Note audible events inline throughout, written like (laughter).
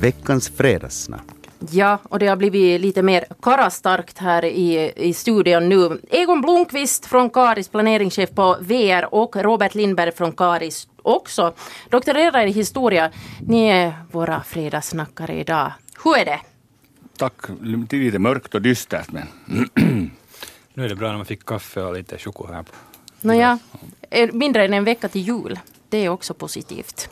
veckans fredagssnack. Ja, och det har blivit lite mer karastarkt här i, i studion nu. Egon Blomqvist från Karis, planeringschef på VR och Robert Lindberg från Karis också. Doktorerar i historia. Ni är våra fredagssnackare idag. Hur är det? Tack. Lite mörkt och dystert men nu är det bra när man fick kaffe och lite choklad här. Nåja, mindre än en vecka till jul. Det är också positivt.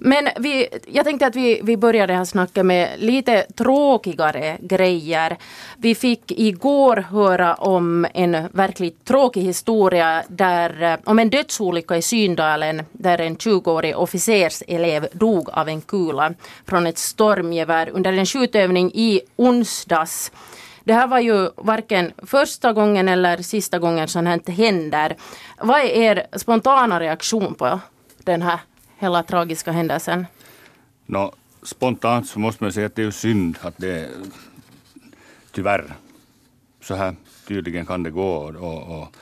Men vi, jag tänkte att vi, vi börjar det här snacket med lite tråkigare grejer. Vi fick igår höra om en verkligt tråkig historia där, eh, om en dödsolycka i Syndalen där en 20-årig officerselev dog av en kula från ett stormgevär under en skjutövning i onsdags. Det här var ju varken första gången eller sista gången sånt här händer. Vad är er spontana reaktion på den här hela tragiska händelsen? No, spontant så måste man säga att det är synd att det tyvärr så här tydligen kan det gå. Och, och,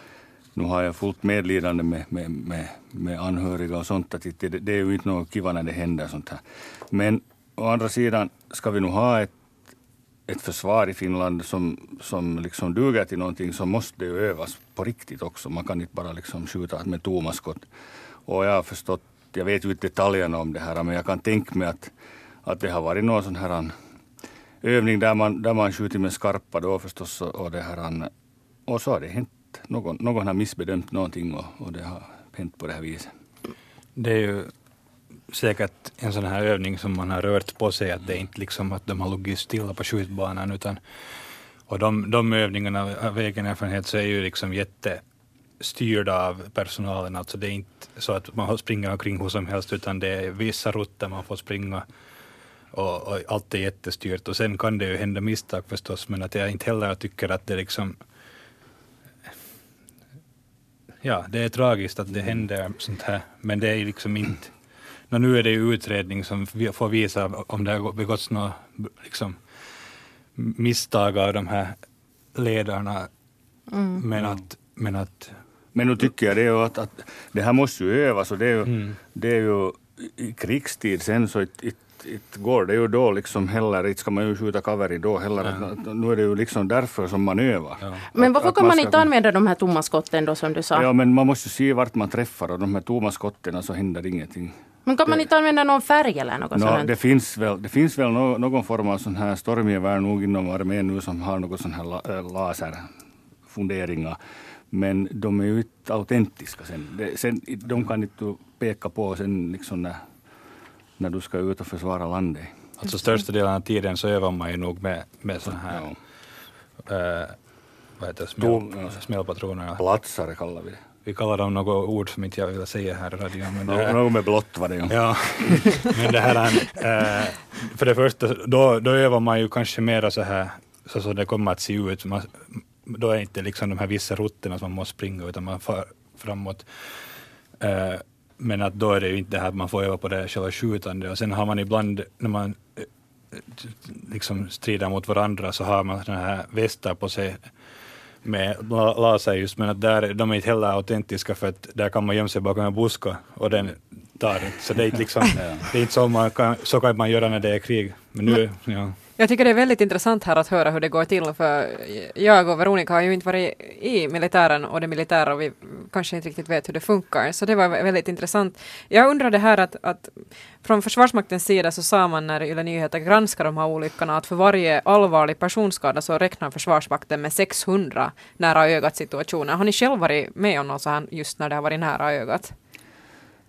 nu har jag fullt medlidande med, med, med, med anhöriga och sånt. Att det, det är ju inte något kiva när det händer sånt här. Men å andra sidan ska vi nu ha ett, ett försvar i Finland som, som liksom duger till någonting så måste det ju övas på riktigt också. Man kan inte bara liksom skjuta med tomma skott. Och jag har förstått, jag vet ju inte detaljerna om det här, men jag kan tänka mig att, att det har varit någon sån här övning där man, där man skjutit med skarpa då förstås och det här, och så har det hänt. Någon, någon har missbedömt någonting och, och det har hänt på det här viset. Det är ju säkert en sån här övning som man har rört på sig, att det är inte liksom att de har legat stilla på skjutbanan, utan och de, de övningarna av egen erfarenhet så är ju liksom jätte styrda av personalen. Alltså det är inte så att man springer omkring hur som helst, utan det är vissa rutter man får springa och, och allt är jättestyrt. Och sen kan det ju hända misstag förstås, men att jag inte heller tycker att det liksom Ja, det är tragiskt att det händer sånt här, men det är liksom inte... No, nu är det ju utredning som får visa om det har begåtts något liksom, misstag av de här ledarna. Mm. Men, att, men att men nu tycker jag det är att, att det här måste ju övas och det är ju, mm. det är ju i krigstid sen så it, it, it går det ju då liksom heller, inte ska man ju skjuta kaveri då heller. Ja. Nu är det ju liksom därför som man övar. Ja. Men varför kan man, man inte använda de här tomma skotten då som du sa? Ja men man måste se vart man träffar och de här tomma skotten så händer ingenting. Men kan man inte använda någon färg eller något no, sånt? Det finns väl, det finns väl no, någon form av sån här stormgevär nog inom armén nu som har något sån här la, äh, laserfunderingar. Men de är ju inte autentiska sen. Det, sen de kan inte peka på sen liksom när, när du ska ut och försvara landet. Alltså största delen av tiden så övar man ju nog med, med sådana här ja. äh, vad heter smäll, ja. smällpatroner. Platsare kallar vi det. Vi kallar dem något ord som inte jag vill säga här i radion. Men det, något med blått var det ju. Ja. (laughs) men det här, äh, för det första, då, då övar man ju kanske mera så här, så som det kommer att se ut. Man, då är inte liksom de här vissa rutterna som man måste springa, utan man far framåt. Uh, men att då är det ju inte det här att man får öva på det själva skjutande. Och sen har man ibland, när man uh, liksom strider mot varandra, så har man sådana här västar på sig med laser just, men att där, de är inte heller autentiska för att där kan man gömma sig bakom en buske och den tar det. Så det är inte, liksom, (laughs) det är inte så, man kan, så kan man göra när det är krig. Men nu, ja. Jag tycker det är väldigt intressant här att höra hur det går till, för jag och Veronica har ju inte varit i militären och det militära och vi kanske inte riktigt vet hur det funkar, så det var väldigt intressant. Jag undrar det här att, att från Försvarsmaktens sida så sa man när Yle Nyheter granskade de här olyckorna att för varje allvarlig personskada så räknar Försvarsmakten med 600 nära ögat situationer. Har ni själv varit med om något så här just när det har varit nära ögat?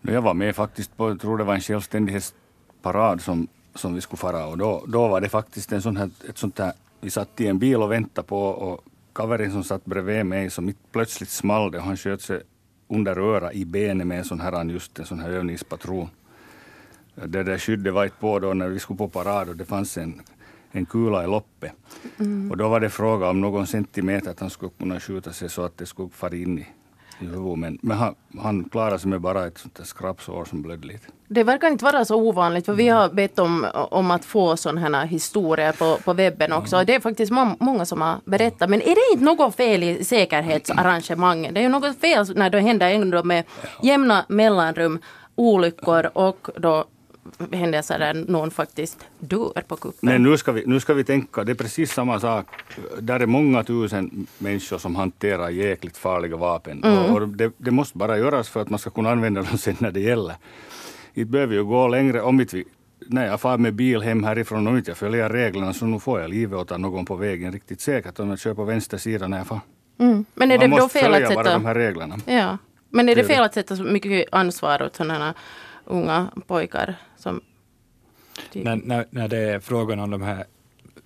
Jag var med faktiskt på, jag tror det var en självständighetsparad som som vi skulle fara och då, då var det faktiskt en sån här, ett sånt här, vi satt i en bil och väntade på och kaverin som satt bredvid mig så mitt plötsligt small det och han sköt sig under öra i benet med en sån här, just en sån här övningspatron. Det där skyddet var inte på då när vi skulle på parad och det fanns en, en kula i loppet. Mm. Och då var det fråga om någon centimeter att han skulle kunna skjuta sig så att det skulle fara in i i huvudet. Men, men han, han klarade sig med bara ett sånt där skrapsår som blödde lite. Det verkar inte vara så ovanligt för vi har bett om, om att få sådana här historier på, på webben också. Mm. Det är faktiskt må många som har berättat. Men är det inte något fel i säkerhetsarrangemangen? Det är ju något fel när det händer ändå med jämna mellanrum olyckor och då händelser där någon faktiskt dör på kuppen. Nej, nu ska, vi, nu ska vi tänka, det är precis samma sak. Där är många tusen människor som hanterar jäkligt farliga vapen. Mm. Och det, det måste bara göras för att man ska kunna använda dem sen när det gäller. Det behöver ju gå längre. Om inte vi, när jag far med bil hem härifrån och inte jag följer reglerna så nu får jag livet åt någon på vägen riktigt säkert om jag kör på vänster sida när jag far. Mm. Men är Man det då måste fel att följa bara de sätta... här reglerna. Ja. Men är det Det är fel att sätta så mycket ansvar åt sådana här unga pojkar som... typ- När, när, när det är frågan om de här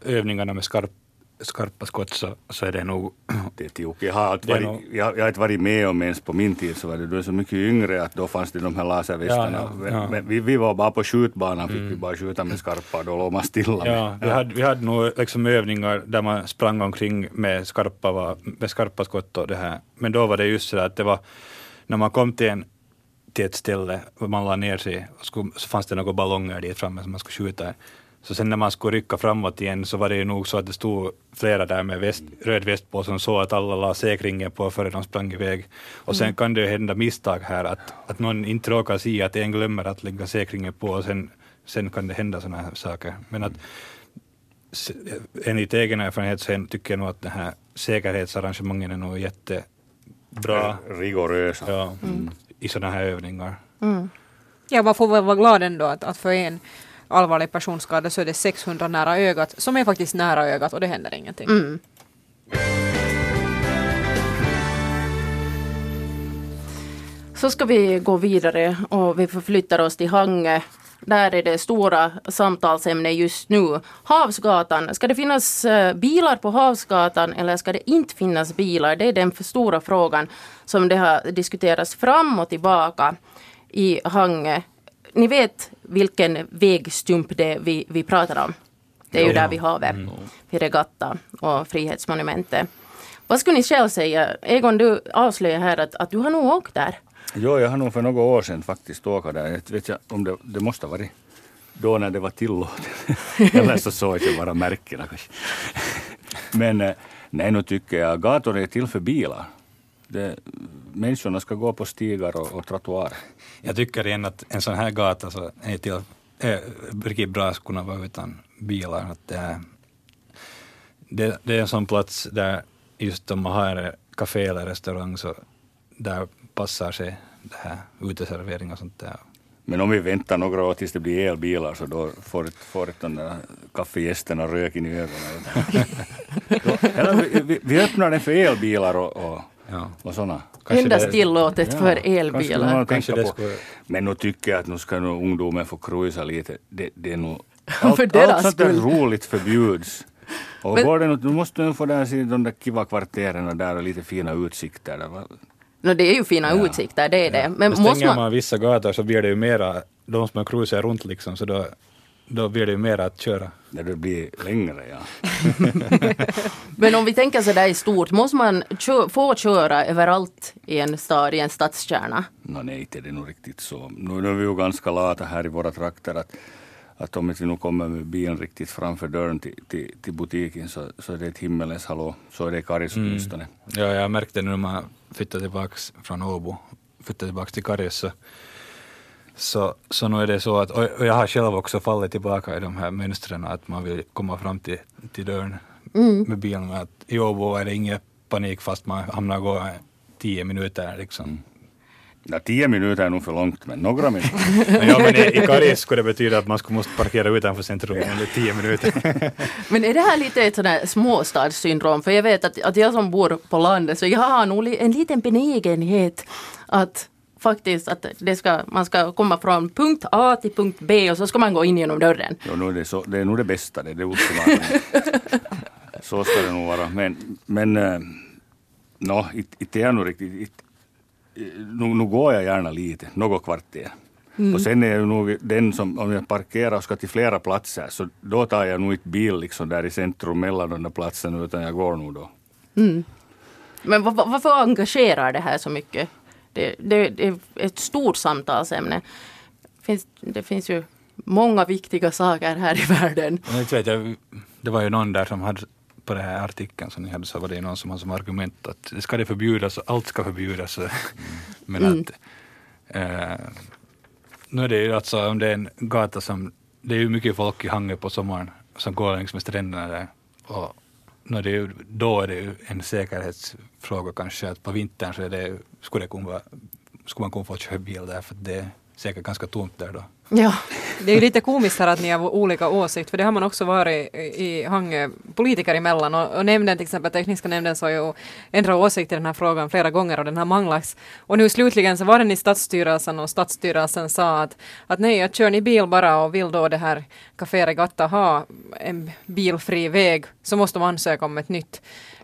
övningarna med skarp, skarpa skott så, så är det nog... (clears throat) Det är tokigt. Jag har, alltid Det är varit, nog- jag, jag har inte varit med om ens på min tid så var det, du är så mycket yngre att då fanns det de här laservästarna. Ja, ja, ja. Men Vi, vi var bara på skjutbanan, fick vi bara skjuta med skarpa och då låg man stilla. Ja, vi, hade, vi hade nog liksom övningar där man sprang omkring med skarpa, med skarpa skott och det här. Men då var det just så att det var när man kom till, en, till ett ställe man la ner sig och skulle, så fanns det några ballonger dit framme som man skulle skjuta. Så sen när man skulle rycka framåt igen så var det ju nog så att det stod flera där med väst, röd väst på som såg att alla la säkringen på före de sprang iväg. Och sen kan det ju hända misstag här att, att någon inte råkar se att en glömmer att lägga säkringen på och sen, sen kan det hända sådana här saker. Men att enligt egen erfarenhet så tycker jag nog att det här säkerhetsarrangemangen är nog jättebra Rigorösa. ja, i sådana här övningar. Mm. Ja, man får väl vara glad ändå att, att för en allvarlig personskada så är det 600 nära ögat, som är faktiskt nära ögat och det händer ingenting. Mm. Så ska vi gå vidare och vi förflyttar oss till Hangö. Där är det stora samtalsämne just nu. Havsgatan. Ska det finnas eh, bilar på Havsgatan eller ska det inte finnas bilar? Det är den stora frågan som det har diskuterats fram och tillbaka i Hangö. Ni vet vilken vägstump det är vi, vi pratar om? Det är ju där vid havet, vid Regatta och Frihetsmonumentet. Vad skulle ni själv säga? Egon, du avslöjar här att, att du har nog åkt där. Jo, jag har nog för några år sedan faktiskt åkat där. Jag vet jag om det, det måste ha varit då när det var tillåtet. (laughs) Eller så såg jag bara märkena kanske. Men eh, nej, nu tycker jag gator är till för bilar. Det, människorna ska gå på stigar och, och trottoarer. Jag tycker igen att en sån här gata så är, till, är riktigt bra att kunna vara utan bilar. Att det, är, det, det är en sån plats där just om man har café eller restaurang så där passar sig det här uteservering och sånt där. Men om vi väntar några år tills det blir elbilar så då får, får inte de där kaffegästerna röken i ögonen. (laughs) Eller vi, vi, vi öppnar den för elbilar och, och, Ja. och sådana. Kanske Endast tillåtet för kanske elbilar. Kanske på. skulle- Men nu tycker jag att nu ska nog ungdomen få cruisa lite. Det, det är nog... (laughs) För Allt, deras allt sånt där roligt förbjuds. Och Men- går det du måste nog få där se de där kiva kvarteren och där och lite fina utsikter. Där. No, det är ju fina utsikter, det är det. Men Men måste stänger man... man... vissa gator så blir det ju mera, de som cruisar runt liksom, så då, då blir det ju mera att köra. När det blir längre, ja. (laughs) Men om vi tänker så där i stort, måste man kö- få köra överallt i en stad, i en stadskärna? Nå, nej, det är nog riktigt så. Nu, nu är vi ju ganska lata här i våra trakter att, att om inte vi nu kommer med bilen riktigt framför dörren till, till, till butiken så, så är det ett himmelens hallå. Så är det i Karis åtminstone. Ja, jag märkte nu när man flyttade tillbaka från Åbo, flyttade tillbaka till Karius, så, så, så nu är det så att, och jag har själv också fallit tillbaka i de här mönstren, att man vill komma fram till, till dörren med bilen. Att I Åbo är det ingen panik fast man hamnar gå tio minuter liksom. (laughs) Ja, tio minuter är nog för långt, men några minuter. Ja, men i, i Karis skulle det betyda att man skulle måste parkera utanför centrum under tio minuter. Men är det här lite ett sådär småstadssyndrom? För jag vet att, att jag som bor på landet, så jag har nog en liten benägenhet att faktiskt att det ska, man ska komma från punkt A till punkt B och så ska man gå in genom dörren. Jo, nu är det, så, det är nog det bästa, det är det ultimata. (laughs) så ska det nog vara. Men, men äh, no, inte är jag nog riktigt... Nu, nu går jag gärna lite, något kvarter. Och sen är jag ju nog den som, om jag parkerar och ska till flera platser, så då tar jag nog inte bil liksom där i centrum mellan de där platserna, utan jag går nog då. Men var, varför engagerar det här så mycket? Det, det, det är ett stort samtalsämne. Finns, det finns ju många viktiga saker här i världen. Men inte vet jag, det var ju någon där som hade på den här artikeln som ni hade så var det någon som hade som argument att det ska det förbjudas och allt ska förbjudas. (laughs) Men att eh, nu är det ju alltså om det är en gata som, det är ju mycket folk i Hangö på sommaren som går längs med stränderna där. Och nu är det ju, då är det ju en säkerhetsfråga kanske, att på vintern så är det, skulle, det kunna vara, skulle man kunna få köra bil där för det är säkert ganska tomt där då. Ja. Det är ju lite komiskt här att ni har olika åsikt, för det har man också varit i Hangö politiker emellan. Och, och nämnden, till exempel tekniska nämnden, så har ju ändrat åsikt i den här frågan flera gånger och den har manglats. Och nu slutligen så var den i stadsstyrelsen och stadsstyrelsen sa att, att nej, jag kör ni bil bara och vill då det här Café Regatta ha en bilfri väg så måste man ansöka om ett nytt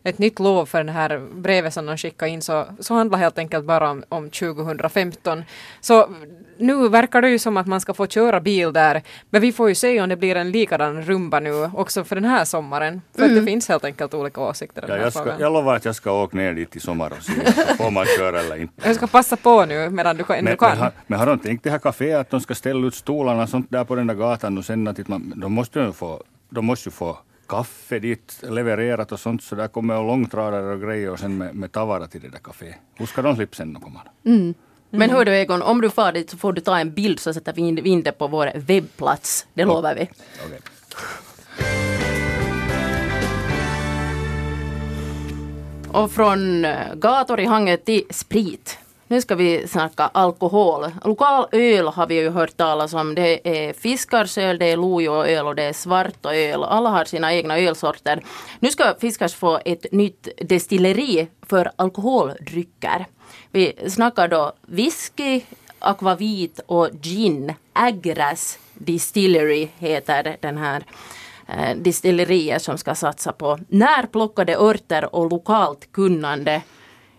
ett nytt lov för det här brevet som de skickade in så, så handlar helt enkelt bara om, om 2015. Så nu verkar det ju som att man ska få köra bil där, men vi får ju se om det blir en likadan rumba nu också för den här sommaren. För mm. att det finns helt enkelt olika åsikter. Ja, jag, ska, jag lovar att jag ska åka ner dit i sommar och se får man köra eller inte. Jag ska passa på nu medan du, men, du kan. Men, har, men har de tänkt det här kaféet att de ska ställa ut stolarna sånt där på den där gatan och sen att man, de måste ju få, de måste ju få kaffe dit levererat och sånt så där kommer långtradare och grejer och sen med, med tavara till det där kaféet. Hur ska de slippa sen komma? Mm. Men mm. hör du Egon, om du far dit så får du ta en bild så sätter vi in det på vår webbplats. Det oh. lovar vi. Okay. Och från eh, gator i Hangö till sprit. Nu ska vi snacka alkohol. Lokal öl har vi ju hört talas om. Det är Fiskarsöl, det är Lojo-öl och det är Svarto-öl. Alla har sina egna ölsorter. Nu ska Fiskars få ett nytt destilleri för alkoholdrycker. Vi snackar då whisky, akvavit och gin. Agras Distillery heter den här eh, distilleriet som ska satsa på närplockade örter och lokalt kunnande.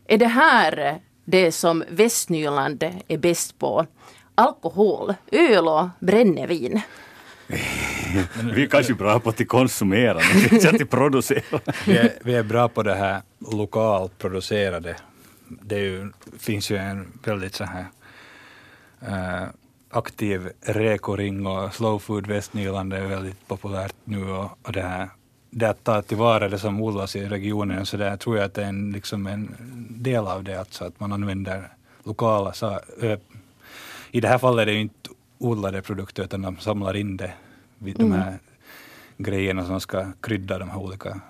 Är det här det som Västnyland är bäst på? Alkohol, öl och brännevin. (laughs) vi är kanske bra på att konsumera, men inte att producera. vi, är, vi är bra på det här lokalt producerade det ju, finns ju en väldigt så här uh, aktiv rekoring och slow food Västnyland är väldigt populärt nu och, och det här det att ta tillvara det som odlas i regionen, så där tror jag att det är en, liksom en del av det, alltså att man använder lokala, så, i det här fallet är det ju inte odlade produkter, utan de samlar in det, de mm. här mm. grejerna som ska krydda de här olika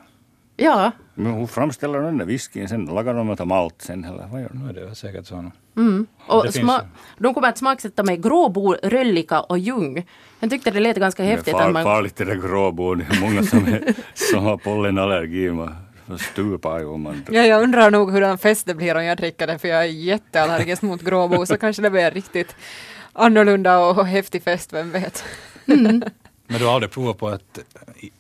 Ja. Men hur framställer den där whiskyn sen? Lagar de av malt sen eller vad gör de? No, det är säkert så. Mm. Och sma- de kommer att smaksätta med gråbo, röllika och ljung. Jag tyckte det lät ganska häftigt. Det är far, man... farligt det där gråbo. Det är många som, (laughs) är, som har pollenallergi. Man stupar ju man... Ja, jag undrar nog hur en fest det blir om jag dricker det för jag är jätteallergisk mot gråbo så kanske det blir riktigt annorlunda och häftig fest, vem vet. Mm. (laughs) Men du har aldrig provat på att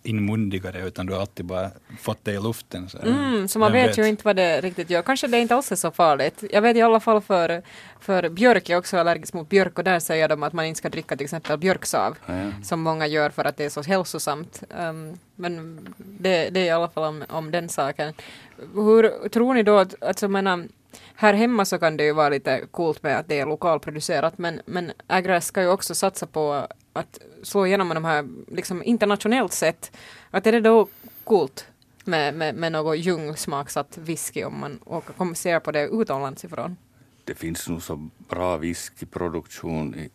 inmundiga det utan du har alltid bara fått det i luften. Så, mm, så man vet, vet, ju inte vad det riktigt gör. Kanske det inte alls är så farligt. Jag vet i alla fall för, för björk, jag är också allergisk mot björk och där säger de att man inte ska dricka till exempel björksav ja. som många gör för att det är så hälsosamt. Um, men det, det är i alla fall om, om den saken. Hur tror ni då att, alltså menar, här hemma så kan det ju vara lite coolt med att det är lokalproducerat men, men Agras ska ju också satsa på att slå igenom med de här liksom internationellt sett. Att är det då coolt med, med, med något ljungsmaksatt whisky om man åker, kommer på det utomlands ifrån? Det finns nog så bra whiskyproduktion i,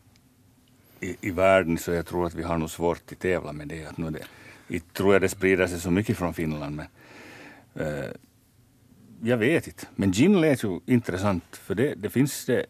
i, i världen så jag tror att vi har nog svårt att tävla med det. Att nu det inte tror jag det sprider sig så mycket från Finland men eh, jag vet inte. Men gin lät ju intressant för det, det finns det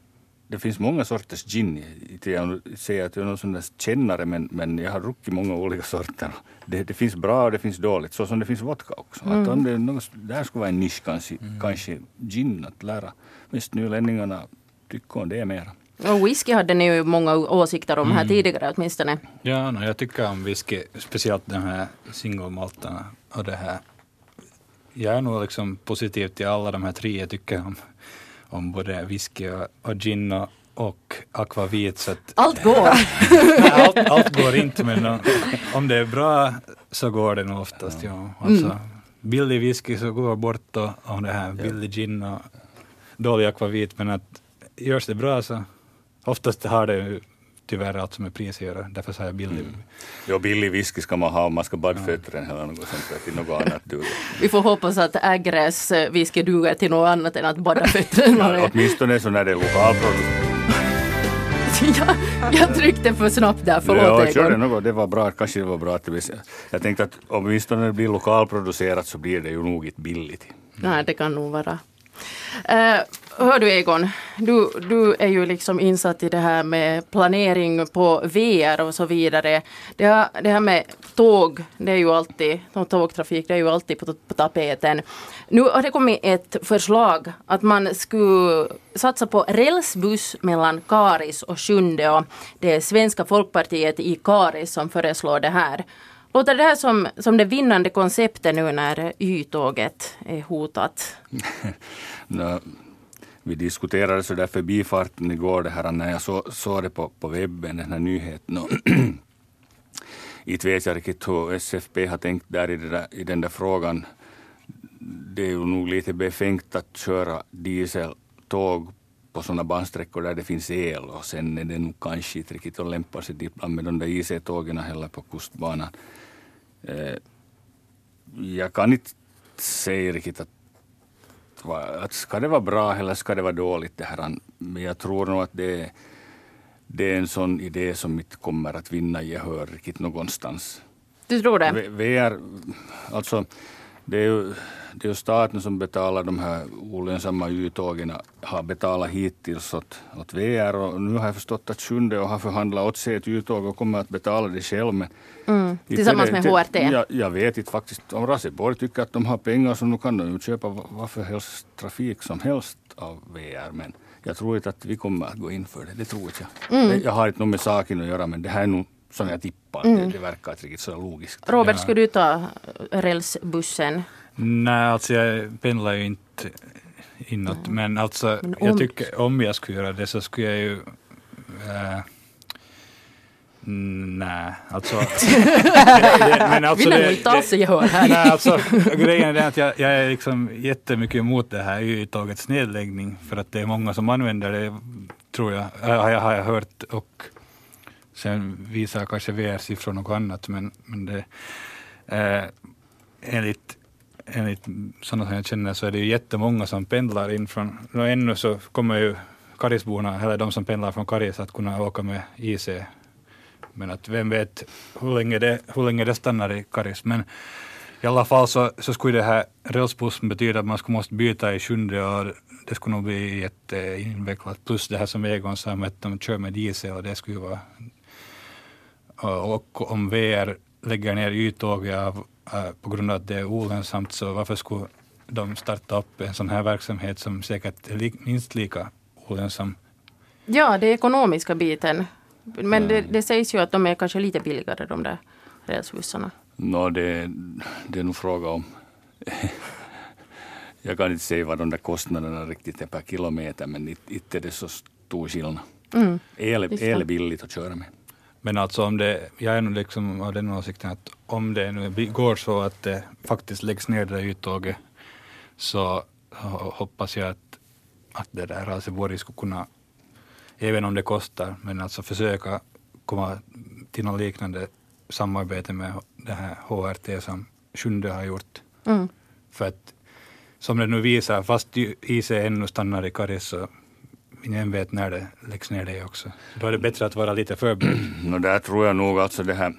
det finns många sorters gin. Jag säger att jag är någon sån där kännare men, men jag har druckit många olika sorter. Det, det, finns bra och det finns dåligt, så som det finns vodka också. Mm. Att om det, något, det här skulle vara en nisch kanske, mm. kanske gin, att lära västnylänningarna tycka om det mera. Och whisky hade ni ju många åsikter om mm. här tidigare åtminstone. Ja, no, jag tycker om whisky, speciellt de här singelmalterna och det här. Jag är nog liksom positiv till alla de här tre jag tycker om om både whisky och, och gin och, och akvavit. Så att, allt går! (laughs) allt, allt, går inte, men om det är bra så går det nog oftast. Ja. Alltså, mm. Billig whisky så går bort och, och det här billig gin och dålig akvavit, men att görs det bra så oftast har det tyvärr allt som är pris att göra. Därför sa jag billig. Mm. Jo, billig whisky ska man ha om man ska bada fötterna eller något sånt till något annat duger. Vi får hoppas att Ägres whisky duger till något annat än att bada fötterna. ja, åtminstone så när det är lokalproducerat. (laughs) jag, jag tryckte för snabbt där, förlåt ja, Egon. något. Det var bra, kanske det var bra att det blir, Jag tänkte att åtminstone när det blir lokalproducerat så blir det ju nog inte billigt. Nej, det kan nog vara. Uh, hör du Egon, du, du är ju liksom insatt i det här med planering på VR och så vidare. Det här, det här med tåg, det är ju alltid, tågtrafik, det är ju alltid på, på tapeten. Nu har det kommit ett förslag att man skulle satsa på rälsbuss mellan Karis och Sjunde det är Svenska folkpartiet i Karis som föreslår det här. Låter det här som, som det vinnande konceptet nu när Y-tåget är hotat? (laughs) no, vi diskuterade så där förbifarten igår det här när jag såg så det på, på webben, den här nyheten. (clears throat) inte vet jag riktigt hur SFP har tänkt där i, där i den där frågan. Det är ju nog lite befängt att köra dieseltåg på sådana bandsträckor där det finns el och sen är det nog kanske inte riktigt att lämpa sig dit med de där IC-tågen heller på kustbanan. Eh, jag kan inte säga riktigt att, att ska det vara bra eller ska det vara dåligt det här. Men jag tror nog att det, det är en sån idé som inte kommer att vinna gehör riktigt någonstans. Du tror det? VR, alltså det är ju det är staten som betalar de här olönsamma uttågen, har betalat hittills åt, åt VR och nu har jag förstått att Sjunde har förhandlat åt sig ett uttåg och kommer att betala det själv. Men mm, tillsammans med HRT? Jag, jag vet inte faktiskt om Raseborg tycker att de har pengar så nu kan de ju köpa vad för helst trafik som helst av VR. Men jag tror inte att vi kommer att gå in för det, det tror inte jag. Mm. Jag har inte något med saken att göra men det här är nog som jag tippar. Mm. Det, det verkar inte riktigt så logiskt. Robert, ja. skulle du ta rälsbussen? Nej, alltså jag pendlar ju inte inåt. Mm. Men alltså, men om... jag tycker om jag skulle göra det så skulle jag ju äh, Nej, alltså... (laughs) det, men alltså Vill det, inte alls gehör här. Nej, alltså, grejen är att jag, jag är liksom jättemycket emot det här Y-tågets nedläggning för att det är många som använder det, tror jag, har jag, har jag hört. Och sen visar kanske VR-siffror något annat, men, men det, eh, enligt enligt sådana som jag känner så är det ju jättemånga som pendlar in från, och ännu så kommer ju Karisborna, eller de som pendlar från Karis, att kunna åka med IC. Men att vem vet hur länge det, hur länge det stannar i Karis. Men i alla fall så, så skulle det här rälsbussen betyda att man skulle måste byta i sjunde och det skulle nog bli jätteinvecklat. Plus det här som Egon sa med att de kör med diesel och det skulle ju vara... Och, och om VR lägger ner yttåget av Äh, på grund av att det är olönsamt, så varför skulle de starta upp en sån här verksamhet som säkert är li minst lika olönsam? Ja, det är ekonomiska biten. Men det, det sägs ju att de är kanske lite billigare de där rälsbussarna. No, det, det är nog fråga om (laughs) jag kan inte säga vad de där kostnaderna riktigt är per kilometer men inte är det så stor skillnad. Mm, el, el är billigt att köra med. Men alltså om det, jag är nog liksom av den åsikten att om det nu går så att det faktiskt läggs ner det där uttåget så hoppas jag att, att det där Raseborg skulle kunna, även om det kostar, men alltså försöka komma till något liknande samarbete med det här HRT som Sjunde har gjort. Mm. För att som det nu visar, fast IC ännu stannar i Karis så ingen vet när det läggs ner det också. Då är det bättre att vara lite förberedd. (clears throat) no, där tror jag nog alltså det här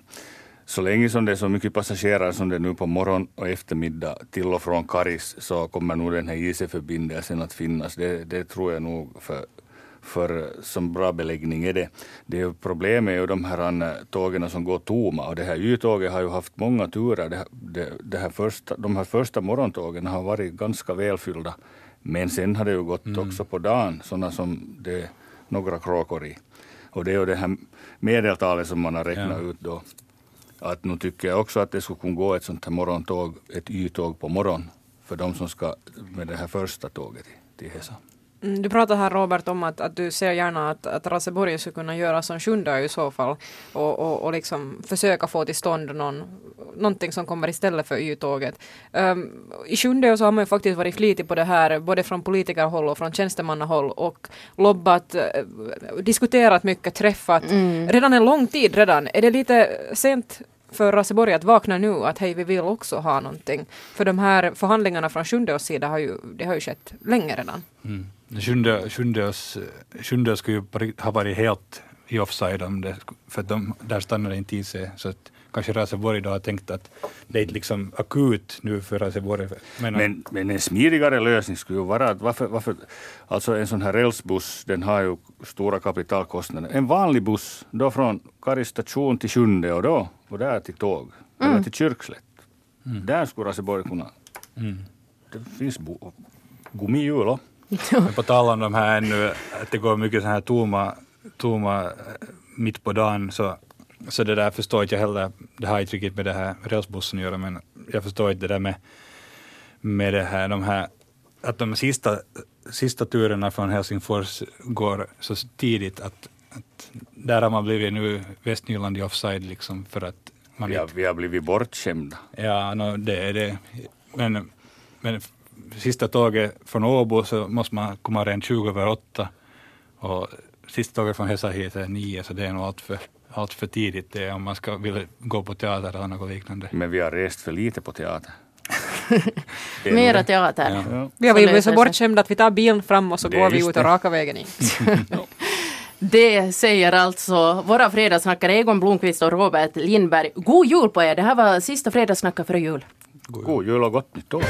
så länge som det är så mycket passagerare som det är nu på morgon och eftermiddag till och från Karis så kommer nog den här IC-förbindelsen att finnas. Det, det tror jag nog för, för som bra beläggning är det. det är problemet är ju de här tågen som går tomma och det här Y-tåget har ju haft många turer. Det, det, det här första, de här första morgontågen har varit ganska välfyllda. Men sen har det ju gått mm. också på dagen, sådana som det är några kråkor i. Och det är ju det här medeltalet som man har räknat ja. ut då. Att nu tycker jag också att det skulle kunna gå ett sånt här morgontåg, ett Y-tåg på morgon för de som ska med det här första tåget till Hesa. Mm, du pratar här Robert om att, att du ser gärna att, att Raseborg skulle kunna göra som Sjunde i så fall och, och, och liksom försöka få till stånd någon, någonting som kommer istället för Y-tåget. Um, I Sjunde så har man ju faktiskt varit flitig på det här både från politikerhåll och från tjänstemannahåll och lobbat, uh, diskuterat mycket, träffat. Mm. Redan en lång tid redan. Är det lite sent för Raseborg att vakna nu att hej, vi vill också ha någonting. För de här förhandlingarna från Sjundeås sida har ju, det har ju skett länge redan. Mm. Sjunde, sjundeås, skulle ju ha varit helt i offside om det, för de, där stannade inte i sig. Så att kanske Raseborg då har tänkt att det är inte liksom akut nu för Raseborg. Men, men, men, en smidigare lösning skulle ju vara att varför, varför, alltså en sån här rälsbuss, den har ju stora kapitalkostnader. En vanlig buss, då från Kari station till Sjunde och då och där till tåg, mm. eller till Kyrkslätt. Mm. Där skulle Raseborg kunna... Mm. Det finns gummihjul på tal om de här ännu, att det går mycket så här tomma, tomma mitt på dagen, så så det där förstår inte jag heller. Det har inte riktigt med det här rälsbussen att göra, men jag förstår inte det där med, med det här, de här, att de sista, sista turerna från Helsingfors går så tidigt att, att där har man blivit nu Västnyland i offside liksom för att man vi, har, vi har blivit bortskämda. Ja, no, det är det. Men, men sista tåget från Åbo så måste man komma redan 20 över 8 och sista tåget från Hesa hit är 9 så det är nog allt för allt för tidigt det om man ska vilja gå på teater eller något liknande. Men vi har rest för lite på teater. (laughs) Mera teater. Ja. Vi har blivit så bortskämda att vi tar bilen fram och så det går vi ut och raka vägen in. (laughs) Det säger alltså våra fredagssnackare Egon Blomqvist och Robert Lindberg. God jul på er! Det här var sista fredagssnacket före jul. God jul och gott nytt år!